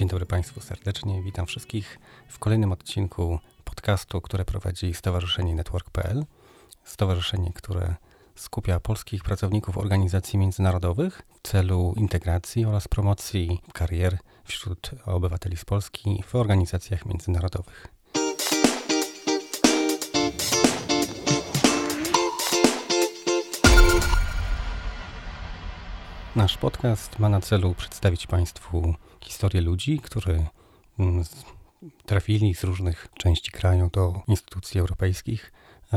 Dzień dobry Państwu serdecznie. Witam wszystkich w kolejnym odcinku podcastu, które prowadzi Stowarzyszenie Network.pl. Stowarzyszenie, które skupia polskich pracowników organizacji międzynarodowych w celu integracji oraz promocji karier wśród obywateli z Polski w organizacjach międzynarodowych. Nasz podcast ma na celu przedstawić Państwu historię ludzi, którzy mm, trafili z różnych części kraju do instytucji europejskich,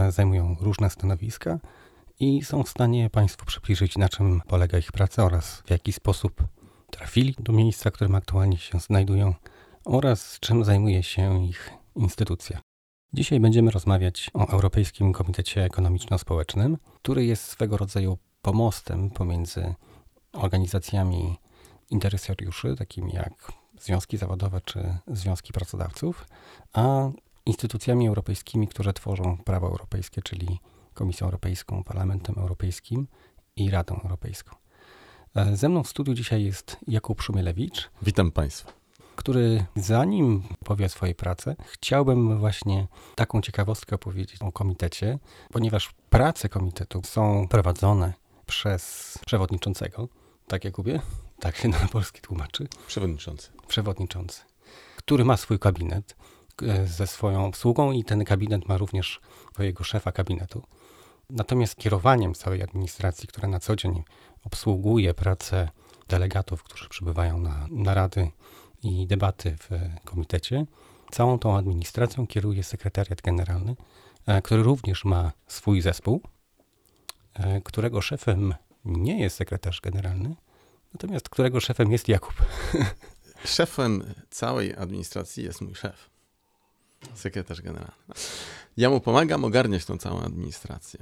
zajmują różne stanowiska i są w stanie Państwu przybliżyć, na czym polega ich praca oraz w jaki sposób trafili do miejsca, w którym aktualnie się znajdują oraz czym zajmuje się ich instytucja. Dzisiaj będziemy rozmawiać o Europejskim Komitecie Ekonomiczno-Społecznym, który jest swego rodzaju pomostem pomiędzy organizacjami interesariuszy, takimi jak związki zawodowe czy związki pracodawców, a instytucjami europejskimi, które tworzą prawo europejskie, czyli Komisją Europejską, Parlamentem Europejskim i Radą Europejską. E, ze mną w studiu dzisiaj jest Jakub Szumielewicz. Witam Państwa. Który zanim powie o swojej pracy, chciałbym właśnie taką ciekawostkę opowiedzieć o komitecie, ponieważ prace komitetu są prowadzone przez przewodniczącego, tak Jakubie? Tak się na polski tłumaczy. Przewodniczący. Przewodniczący, który ma swój gabinet e, ze swoją obsługą i ten gabinet ma również swojego szefa gabinetu. Natomiast kierowaniem całej administracji, która na co dzień obsługuje pracę delegatów, którzy przybywają na narady i debaty w komitecie, całą tą administracją kieruje sekretariat generalny, e, który również ma swój zespół, e, którego szefem nie jest sekretarz generalny, natomiast którego szefem jest Jakub. Szefem całej administracji jest mój szef, sekretarz generalny. Ja mu pomagam ogarniać tą całą administrację.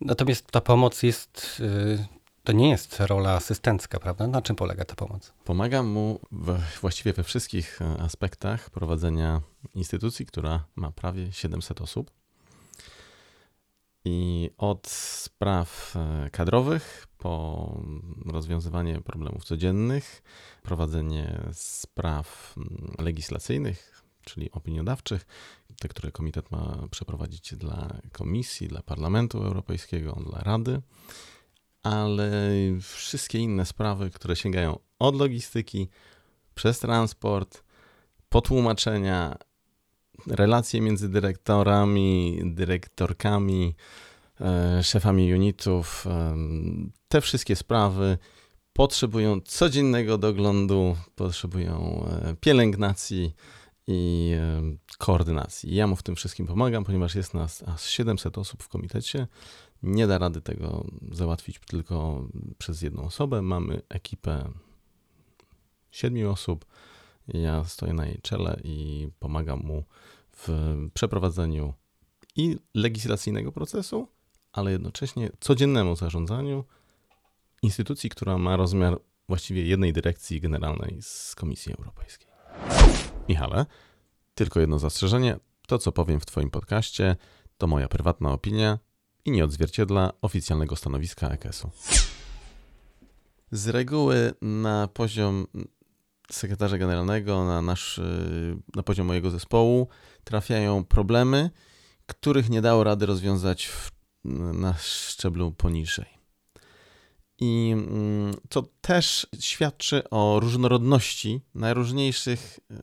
Natomiast ta pomoc jest, y, to nie jest rola asystencka, prawda? Na czym polega ta pomoc? Pomagam mu we, właściwie we wszystkich e, aspektach prowadzenia instytucji, która ma prawie 700 osób. I od spraw e, kadrowych po rozwiązywanie problemów codziennych, prowadzenie spraw mm, legislacyjnych, czyli opiniodawczych, te, które komitet ma przeprowadzić dla Komisji, dla Parlamentu Europejskiego, dla Rady, ale wszystkie inne sprawy, które sięgają od logistyki, przez transport, potłumaczenia, relacje między dyrektorami, dyrektorkami, szefami unitów, e, te wszystkie sprawy potrzebują codziennego doglądu, potrzebują e, pielęgnacji i koordynacji. Ja mu w tym wszystkim pomagam, ponieważ jest nas aż 700 osób w komitecie. Nie da rady tego załatwić tylko przez jedną osobę. Mamy ekipę siedmiu osób. Ja stoję na jej czele i pomagam mu w przeprowadzeniu i legislacyjnego procesu, ale jednocześnie codziennemu zarządzaniu instytucji, która ma rozmiar właściwie jednej dyrekcji generalnej z Komisji Europejskiej. Michale, tylko jedno zastrzeżenie. To, co powiem w Twoim podcaście, to moja prywatna opinia i nie odzwierciedla oficjalnego stanowiska EKS-u. Z reguły na poziom sekretarza generalnego, na, nasz, na poziom mojego zespołu trafiają problemy, których nie dało rady rozwiązać w, na szczeblu poniżej. I mm, to też świadczy o różnorodności najróżniejszych e,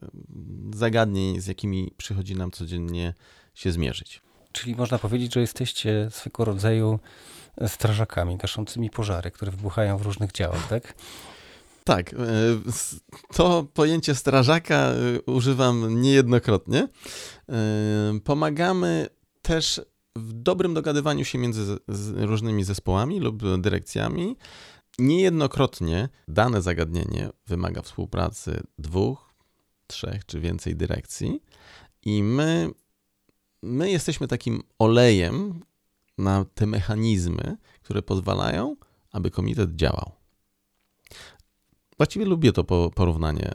zagadnień, z jakimi przychodzi nam codziennie się zmierzyć. Czyli można powiedzieć, że jesteście swego rodzaju strażakami gaszącymi pożary, które wybuchają w różnych działach, tak? Tak, e, to pojęcie strażaka e, używam niejednokrotnie. Pomagamy też w dobrym dogadywaniu się między różnymi zespołami lub dyrekcjami. Niejednokrotnie dane zagadnienie wymaga współpracy dwóch, trzech czy więcej dyrekcji, i my, my jesteśmy takim olejem na te mechanizmy, które pozwalają, aby komitet działał. Właściwie lubię to porównanie.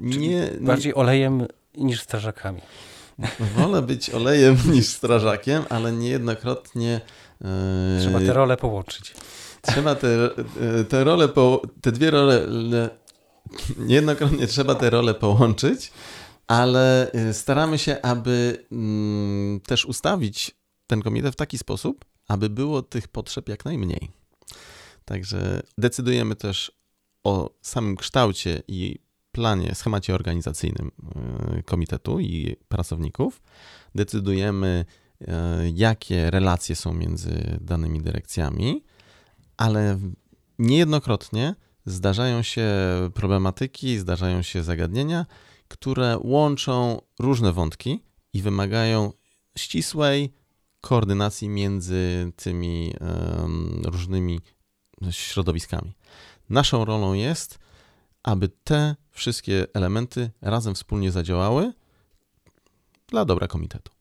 Nie, bardziej olejem niż strażakami. Wolę być olejem niż strażakiem, ale niejednokrotnie. E, trzeba te role połączyć. Trzeba te, te role, po, te dwie role Niejednokrotnie trzeba te role połączyć, ale y, staramy się, aby mm, też ustawić ten komitet w taki sposób, aby było tych potrzeb jak najmniej. Także decydujemy też o samym kształcie i planie, schemacie organizacyjnym y, komitetu i pracowników. Decydujemy, y, jakie relacje są między danymi dyrekcjami, ale niejednokrotnie zdarzają się problematyki, zdarzają się zagadnienia, które łączą różne wątki i wymagają ścisłej koordynacji między tymi różnymi środowiskami. Naszą rolą jest, aby te wszystkie elementy razem wspólnie zadziałały dla dobra komitetu.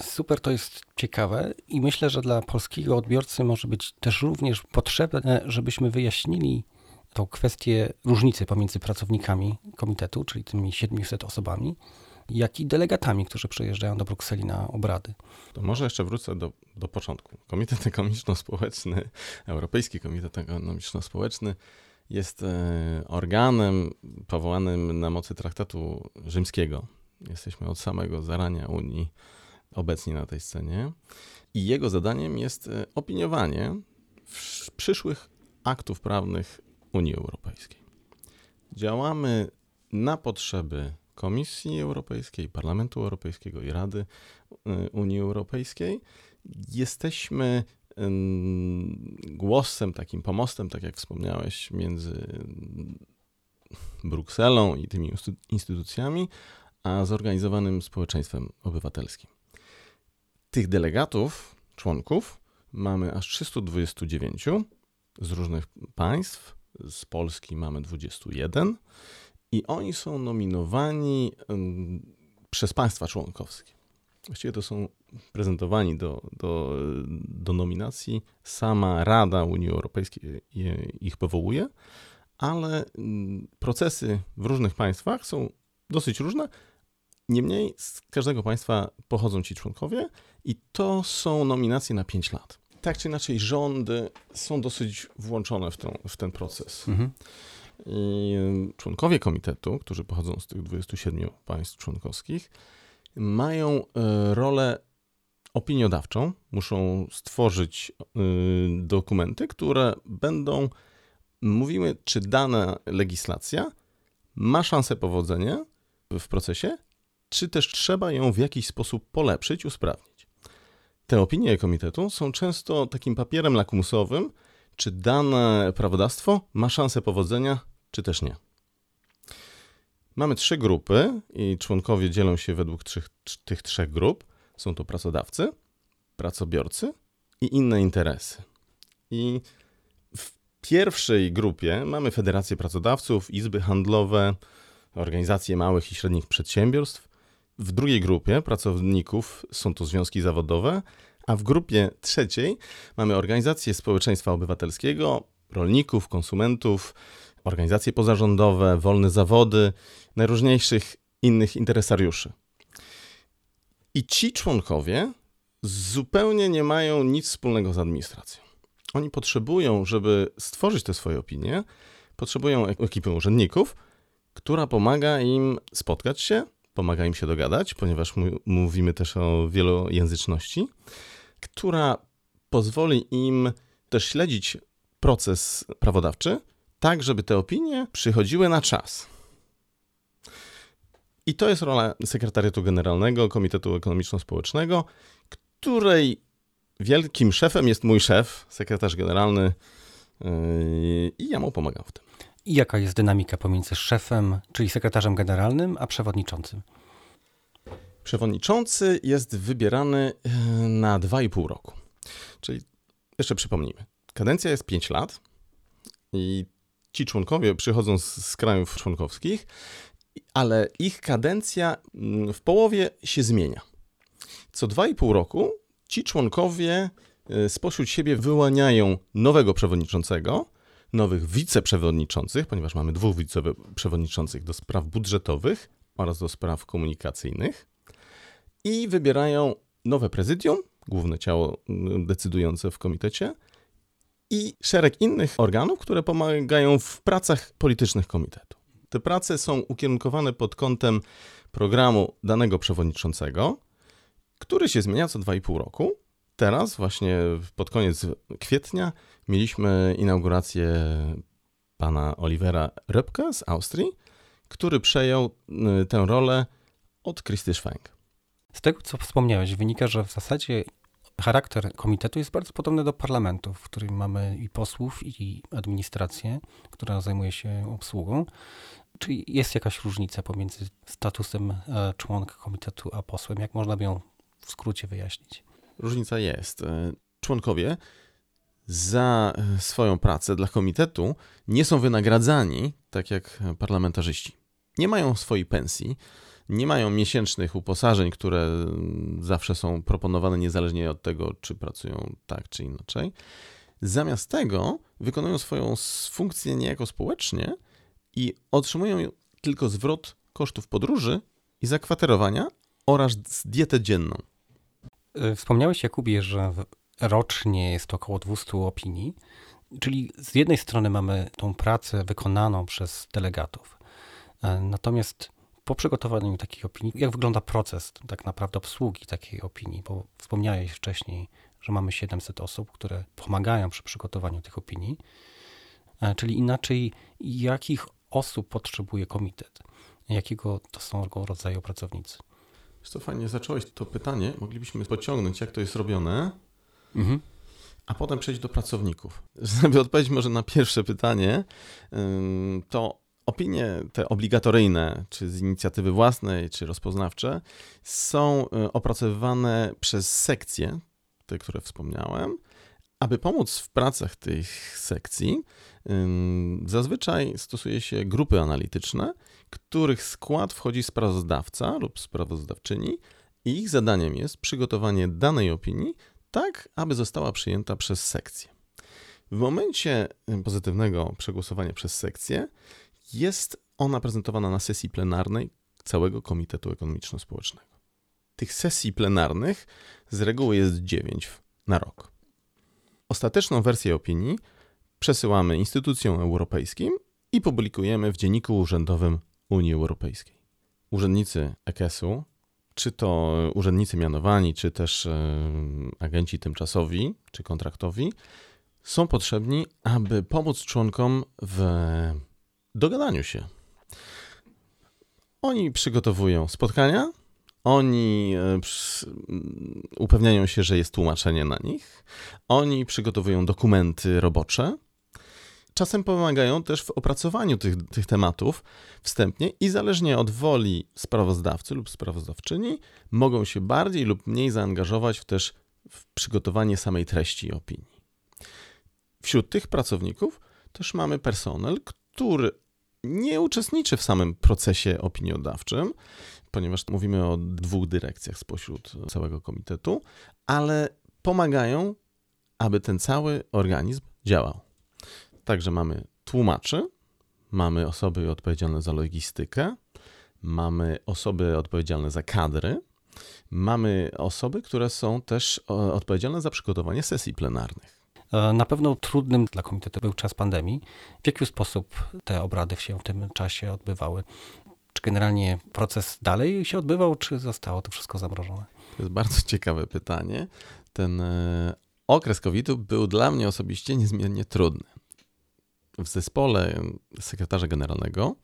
Super, to jest ciekawe i myślę, że dla polskiego odbiorcy może być też również potrzebne, żebyśmy wyjaśnili tą kwestię różnicy pomiędzy pracownikami komitetu, czyli tymi 700 osobami, jak i delegatami, którzy przyjeżdżają do Brukseli na obrady. To może jeszcze wrócę do, do początku. Komitet Ekonomiczno-Społeczny, Europejski Komitet Ekonomiczno-Społeczny jest e, organem powołanym na mocy traktatu rzymskiego. Jesteśmy od samego zarania Unii obecni na tej scenie. I jego zadaniem jest e, opiniowanie przyszłych aktów prawnych Unii Europejskiej. Działamy na potrzeby Komisji Europejskiej, Parlamentu Europejskiego i Rady y, Unii Europejskiej. Jesteśmy głosem, takim pomostem, tak jak wspomniałeś, między Brukselą i tymi instytucjami, a zorganizowanym społeczeństwem obywatelskim. Tych delegatów, członków, mamy aż 329 z różnych państw. Z Polski mamy 21 i oni są nominowani przez państwa członkowskie. Właściwie to są prezentowani do, do, do nominacji. Sama Rada Unii Europejskiej ich powołuje, ale procesy w różnych państwach są dosyć różne. Niemniej z każdego państwa pochodzą ci członkowie i to są nominacje na 5 lat. Tak czy inaczej, rządy są dosyć włączone w, tą, w ten proces. Mhm. I członkowie komitetu, którzy pochodzą z tych 27 państw członkowskich, mają e, rolę opiniodawczą. Muszą stworzyć e, dokumenty, które będą mówiły, czy dana legislacja ma szansę powodzenia w procesie, czy też trzeba ją w jakiś sposób polepszyć, usprawnić. Te opinie komitetu są często takim papierem lakmusowym, czy dane prawodawstwo ma szansę powodzenia, czy też nie. Mamy trzy grupy i członkowie dzielą się według trzech, tych trzech grup. Są to pracodawcy, pracobiorcy i inne interesy. I w pierwszej grupie mamy Federację Pracodawców, Izby Handlowe, organizacje małych i średnich przedsiębiorstw. W drugiej grupie pracowników są to związki zawodowe, a w grupie trzeciej mamy organizacje społeczeństwa obywatelskiego, rolników, konsumentów, organizacje pozarządowe, wolne zawody, najróżniejszych innych interesariuszy. I ci członkowie zupełnie nie mają nic wspólnego z administracją. Oni potrzebują, żeby stworzyć te swoje opinie, potrzebują ekipy urzędników, która pomaga im spotkać się, pomaga im się dogadać, ponieważ mówimy też o wielojęzyczności, która pozwoli im też śledzić proces prawodawczy, tak żeby te opinie przychodziły na czas. I to jest rola Sekretariatu Generalnego Komitetu Ekonomiczno-Społecznego, której wielkim szefem jest mój szef, sekretarz generalny, yy, i ja mu pomagam w tym. I jaka jest dynamika pomiędzy szefem, czyli sekretarzem generalnym, a przewodniczącym? Przewodniczący jest wybierany yy, na 2,5 roku. Czyli jeszcze przypomnijmy, kadencja jest 5 lat i ci członkowie przychodzą z, z krajów członkowskich, ale ich kadencja mm, w połowie się zmienia. Co 2,5 roku ci członkowie y, spośród siebie wyłaniają nowego przewodniczącego, nowych wiceprzewodniczących, ponieważ mamy dwóch wiceprzewodniczących do spraw budżetowych oraz do spraw komunikacyjnych i wybierają nowe prezydium, główne ciało mm, decydujące w komitecie i szereg innych organów, które pomagają w pracach politycznych komitetu. Te prace są ukierunkowane pod kątem programu danego przewodniczącego, który się zmienia co 2,5 roku. Teraz, właśnie pod koniec kwietnia, mieliśmy inaugurację pana Olivera Röpke z Austrii, który przejął y, tę rolę od Christy Schwenk. Z tego, co wspomniałeś, wynika, że w zasadzie charakter komitetu jest bardzo podobny do parlamentu, w którym mamy i posłów, i administrację, która zajmuje się obsługą. Czyli jest jakaś różnica pomiędzy statusem e, członka komitetu a posłem? Jak można by ją w skrócie wyjaśnić? Różnica jest. E, członkowie za e, swoją pracę dla komitetu nie są wynagradzani tak jak parlamentarzyści. Nie mają swojej pensji, nie mają miesięcznych uposażeń, które mm, zawsze są proponowane niezależnie od tego, czy pracują tak czy inaczej. Zamiast tego wykonują swoją funkcję niejako społecznie i otrzymują tylko zwrot kosztów podróży i zakwaterowania oraz dietę dzienną. E, wspomniałeś, Jakubie, że rocznie jest około 200 opinii, czyli z jednej strony mamy tą pracę wykonaną przez delegatów, e, natomiast po przygotowaniu takiej opinii, jak wygląda proces tak naprawdę obsługi takiej opinii? Bo wspomniałeś wcześniej, że mamy 700 osób, które pomagają przy przygotowaniu tych opinii. E, czyli inaczej, jakich osób potrzebuje komitet? Jakiego to są rodzaju pracownicy? to fajnie zacząłeś to pytanie. Moglibyśmy pociągnąć, jak to jest robione, mhm. a potem przejść do pracowników. Żeby odpowiedzieć może na pierwsze pytanie, to Opinie te obligatoryjne, czy z inicjatywy własnej, czy rozpoznawcze, są y, opracowywane przez sekcje, te, które wspomniałem. Aby pomóc w pracach tych sekcji, zazwyczaj stosuje się grupy analityczne, których skład wchodzi sprawozdawca lub sprawozdawczyni, i ich zadaniem jest przygotowanie danej opinii tak, aby została przyjęta przez sekcję. W momencie pozytywnego przegłosowania przez sekcję jest ona prezentowana na sesji plenarnej całego Komitetu Ekonomiczno-Społecznego. Tych sesji plenarnych z reguły jest 9 na rok. Ostateczną wersję opinii przesyłamy instytucjom europejskim i publikujemy w Dzienniku Urzędowym Unii Europejskiej. Urzędnicy EKS-u, czy to urzędnicy mianowani, czy też agenci tymczasowi, czy kontraktowi, są potrzebni, aby pomóc członkom w dogadaniu się. Oni przygotowują spotkania, oni e, upewniają się, że jest tłumaczenie na nich, oni przygotowują dokumenty robocze. Czasem pomagają też w opracowaniu tych, tych tematów wstępnie i zależnie od woli sprawozdawcy lub sprawozdawczyni, mogą się bardziej lub mniej zaangażować w też w przygotowanie samej treści opinii. Wśród tych pracowników też mamy personel, który nie uczestniczy w samym procesie opiniodawczym, ponieważ mówimy o dwóch dyrekcjach spośród całego komitetu, ale pomagają, aby ten cały organizm działał. Także mamy tłumaczy, mamy osoby odpowiedzialne za logistykę, mamy osoby odpowiedzialne za kadry, mamy osoby, które są też e, odpowiedzialne za przygotowanie sesji plenarnych. E, na pewno trudnym dla komitetu był czas pandemii. W jaki sposób te obrady się w tym czasie odbywały? Czy generalnie proces dalej się odbywał, czy zostało to wszystko zamrożone? To jest bardzo ciekawe pytanie. Ten e, okres COVID-u był dla mnie osobiście niezmiernie trudny. W zespole sekretarza generalnego,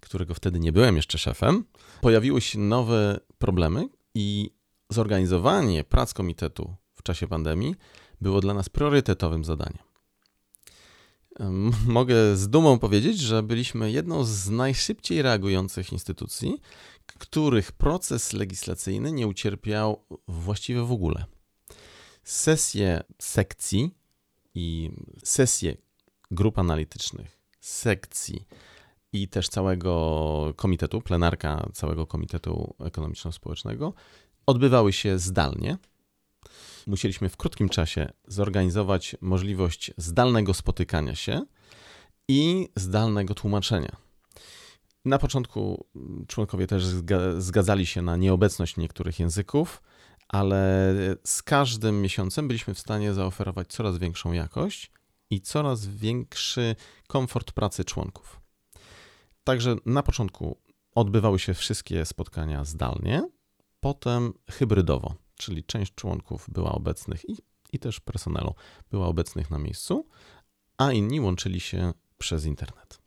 którego wtedy nie byłem jeszcze szefem, pojawiły się nowe problemy i zorganizowanie prac komitetu w czasie pandemii było dla nas priorytetowym zadaniem. Mogę z dumą powiedzieć, że byliśmy jedną z najszybciej reagujących instytucji, których proces legislacyjny nie ucierpiał właściwie w ogóle. Sesje sekcji i sesje grup analitycznych, sekcji i też całego komitetu, plenarka całego Komitetu Ekonomiczno-Społecznego odbywały się zdalnie musieliśmy w krótkim czasie zorganizować możliwość zdalnego spotykania się i zdalnego tłumaczenia. Na początku członkowie też zgadzali się na nieobecność niektórych języków, ale z każdym miesiącem byliśmy w stanie zaoferować coraz większą jakość i coraz większy komfort pracy członków. Także na początku odbywały się wszystkie spotkania zdalnie, potem hybrydowo, czyli część członków była obecnych i, i też personelu była obecnych na miejscu, a inni łączyli się przez internet.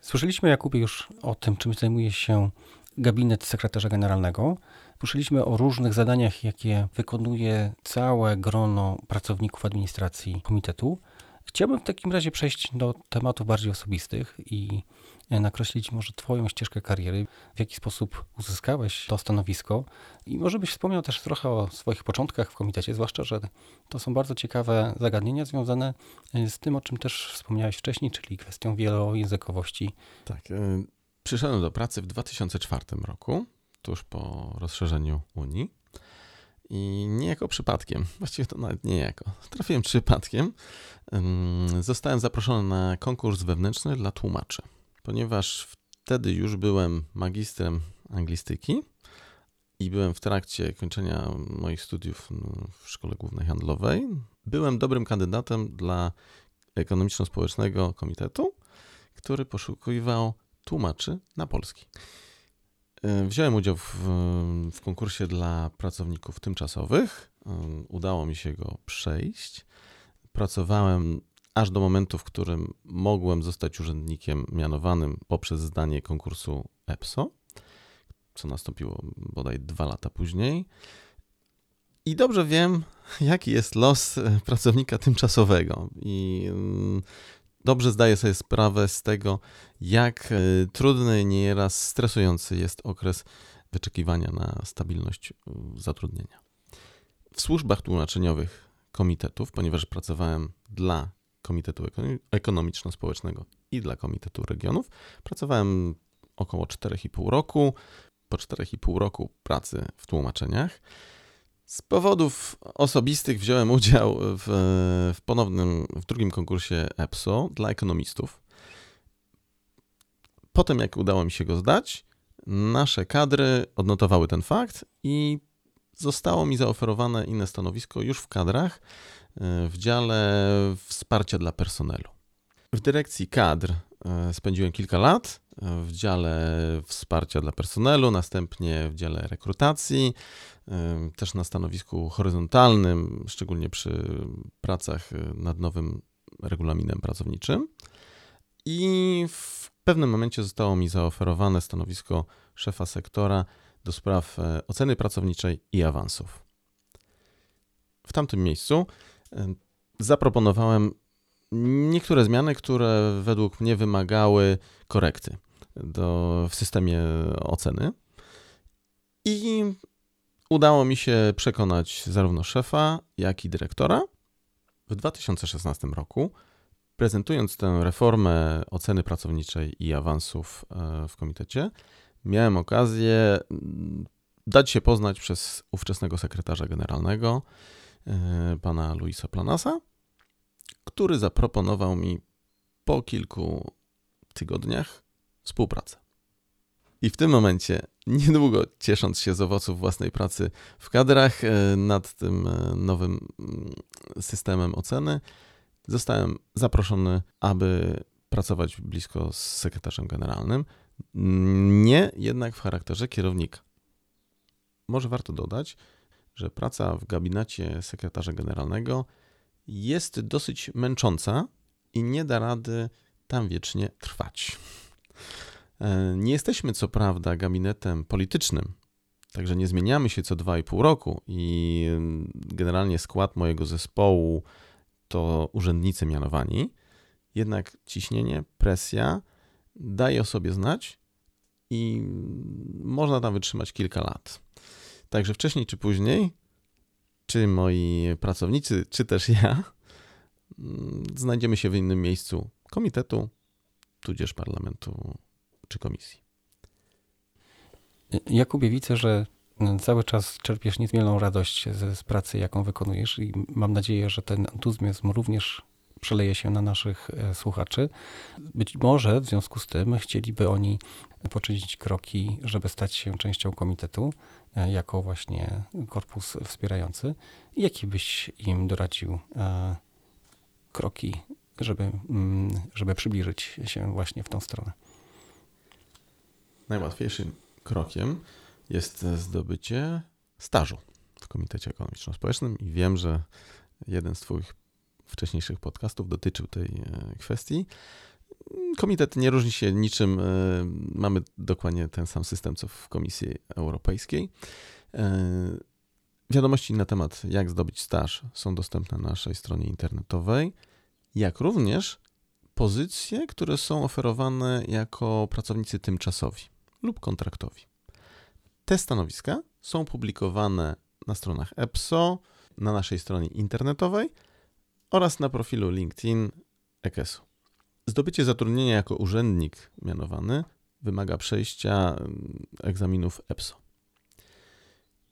Słyszeliśmy, Jakubie, już o tym, czym zajmuje się gabinet sekretarza generalnego. Słyszeliśmy o różnych zadaniach, jakie wykonuje całe grono pracowników administracji komitetu. Chciałbym w takim razie przejść do tematów bardziej osobistych i nakreślić może Twoją ścieżkę kariery, w jaki sposób uzyskałeś to stanowisko i może byś wspomniał też trochę o swoich początkach w komitecie, zwłaszcza, że to są bardzo ciekawe zagadnienia związane z tym, o czym też wspomniałeś wcześniej, czyli kwestią wielojęzykowości. Tak. Y, przyszedłem do pracy w 2004 roku, tuż po rozszerzeniu Unii. I niejako przypadkiem, właściwie to nawet niejako, trafiłem przypadkiem, zostałem zaproszony na konkurs wewnętrzny dla tłumaczy, ponieważ wtedy już byłem magistrem anglistyki i byłem w trakcie kończenia moich studiów w Szkole Głównej Handlowej. Byłem dobrym kandydatem dla Ekonomiczno-Społecznego Komitetu, który poszukiwał tłumaczy na polski. E, wziąłem udział w, w, konkursie dla pracowników tymczasowych. E, udało mi się go przejść. Pracowałem aż do momentu, w którym mogłem zostać urzędnikiem mianowanym poprzez zdanie konkursu EPSO, co nastąpiło bodaj dwa lata później. I dobrze wiem, jaki jest los pracownika tymczasowego. I mm, dobrze zdaję sobie sprawę z tego, jak e, trudny, nieraz stresujący jest okres wyczekiwania na stabilność e, zatrudnienia. W służbach tłumaczeniowych komitetów, ponieważ pracowałem dla Komitetu Ekonomiczno-Społecznego i dla Komitetu Regionów, pracowałem około 4,5 roku. Po 4,5 roku pracy w tłumaczeniach z powodów osobistych wziąłem udział w, w ponownym, w drugim konkursie EPSO dla ekonomistów. Potem, jak udało mi się go zdać, nasze kadry odnotowały ten fakt i zostało mi zaoferowane inne stanowisko już w kadrach w dziale wsparcia dla personelu. W dyrekcji kadr e, spędziłem kilka lat, e, w dziale wsparcia dla personelu, następnie w dziale rekrutacji, też na stanowisku horyzontalnym, szczególnie przy pracach y, nad nowym regulaminem pracowniczym. I w pewnym momencie zostało mi zaoferowane stanowisko szefa sektora do spraw e, oceny pracowniczej i awansów. W tamtym miejscu zaproponowałem niektóre zmiany, które według mnie wymagały korekty do, w systemie oceny. I Udało mi się przekonać zarówno szefa, jak i dyrektora. W 2016 roku, prezentując tę reformę oceny pracowniczej i awansów e, w komitecie, miałem okazję mm, dać się poznać przez ówczesnego sekretarza generalnego, pana Luisa Planasa, który zaproponował mi po kilku tygodniach współpracę. I w tym momencie, niedługo ciesząc się z owoców własnej pracy w kadrach e, nad tym e, nowym mm, systemem oceny, zostałem zaproszony, aby pracować blisko z sekretarzem generalnym, nie jednak w charakterze kierownika. Może warto dodać, że praca w gabinecie sekretarza generalnego jest dosyć męcząca i nie da rady tam wiecznie trwać. E, nie jesteśmy co prawda gabinetem politycznym, także nie zmieniamy się co 2,5 roku i generalnie skład mojego zespołu to urzędnicy mianowani, jednak ciśnienie, presja daje o sobie znać i można tam wytrzymać kilka lat. Także wcześniej czy później, czy moi pracownicy, czy też ja, mm, znajdziemy się w innym miejscu komitetu, tudzież parlamentu czy komisji. Jakubie, widzę, że cały czas czerpiesz niezmierną radość z pracy, jaką wykonujesz i mam nadzieję, że ten entuzjazm również przeleje się na naszych e, słuchaczy. Być może w związku z tym chcieliby oni poczynić kroki, żeby stać się częścią komitetu, e, jako właśnie korpus wspierający. Jaki byś im doradził e, kroki żeby, mm, żeby przybliżyć się właśnie w tą stronę. Najłatwiejszym krokiem jest zdobycie stażu w Komitecie Ekonomiczno-Społecznym i wiem, że jeden z Twoich wcześniejszych podcastów dotyczył tej e, kwestii. Komitet nie różni się niczym. E, mamy dokładnie ten sam system, co w Komisji Europejskiej. E, wiadomości na temat, jak zdobyć staż, są dostępne na naszej stronie internetowej, jak również pozycje, które są oferowane jako pracownicy tymczasowi lub kontraktowi. Te stanowiska są publikowane na stronach EPSO, na naszej stronie internetowej oraz na profilu LinkedIn EKS-u. Zdobycie zatrudnienia jako urzędnik mianowany wymaga przejścia mm, egzaminów EPSO.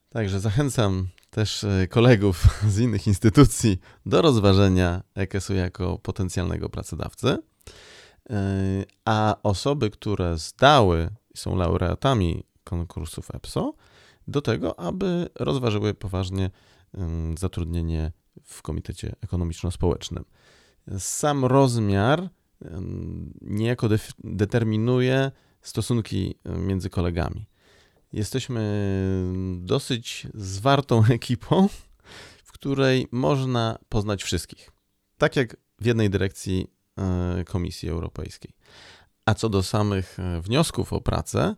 Także zachęcam też e, kolegów z innych instytucji do rozważenia EKS-u jako potencjalnego pracodawcy. E, a osoby, które zdały i są laureatami konkursów EPSO, do tego, aby rozważyły poważnie zatrudnienie w Komitecie Ekonomiczno-Społecznym. Sam rozmiar niejako de determinuje stosunki między kolegami. Jesteśmy dosyć zwartą ekipą, w której można poznać wszystkich. Tak jak w jednej dyrekcji e, Komisji Europejskiej. A co do samych e, wniosków o pracę,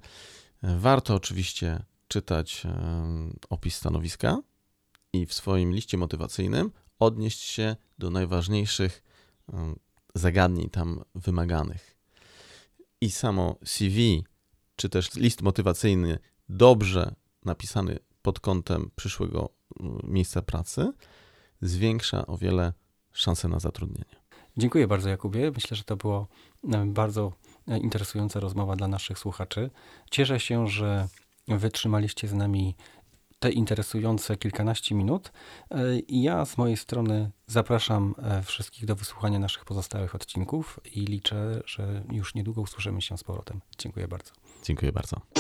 e, warto oczywiście czytać opis stanowiska i w swoim liście motywacyjnym odnieść się do najważniejszych zagadnień tam wymaganych. I samo CV, czy też list motywacyjny dobrze napisany pod kątem przyszłego miejsca pracy, zwiększa o wiele szanse na zatrudnienie. Dziękuję bardzo, Jakubie. Myślę, że to było bardzo interesująca rozmowa dla naszych słuchaczy. Cieszę się, że wytrzymaliście z nami te interesujące kilkanaście minut. E, I ja z mojej strony zapraszam e, wszystkich do wysłuchania naszych pozostałych odcinków i liczę, że już niedługo usłyszymy się z powrotem. Dziękuję bardzo. Dziękuję bardzo.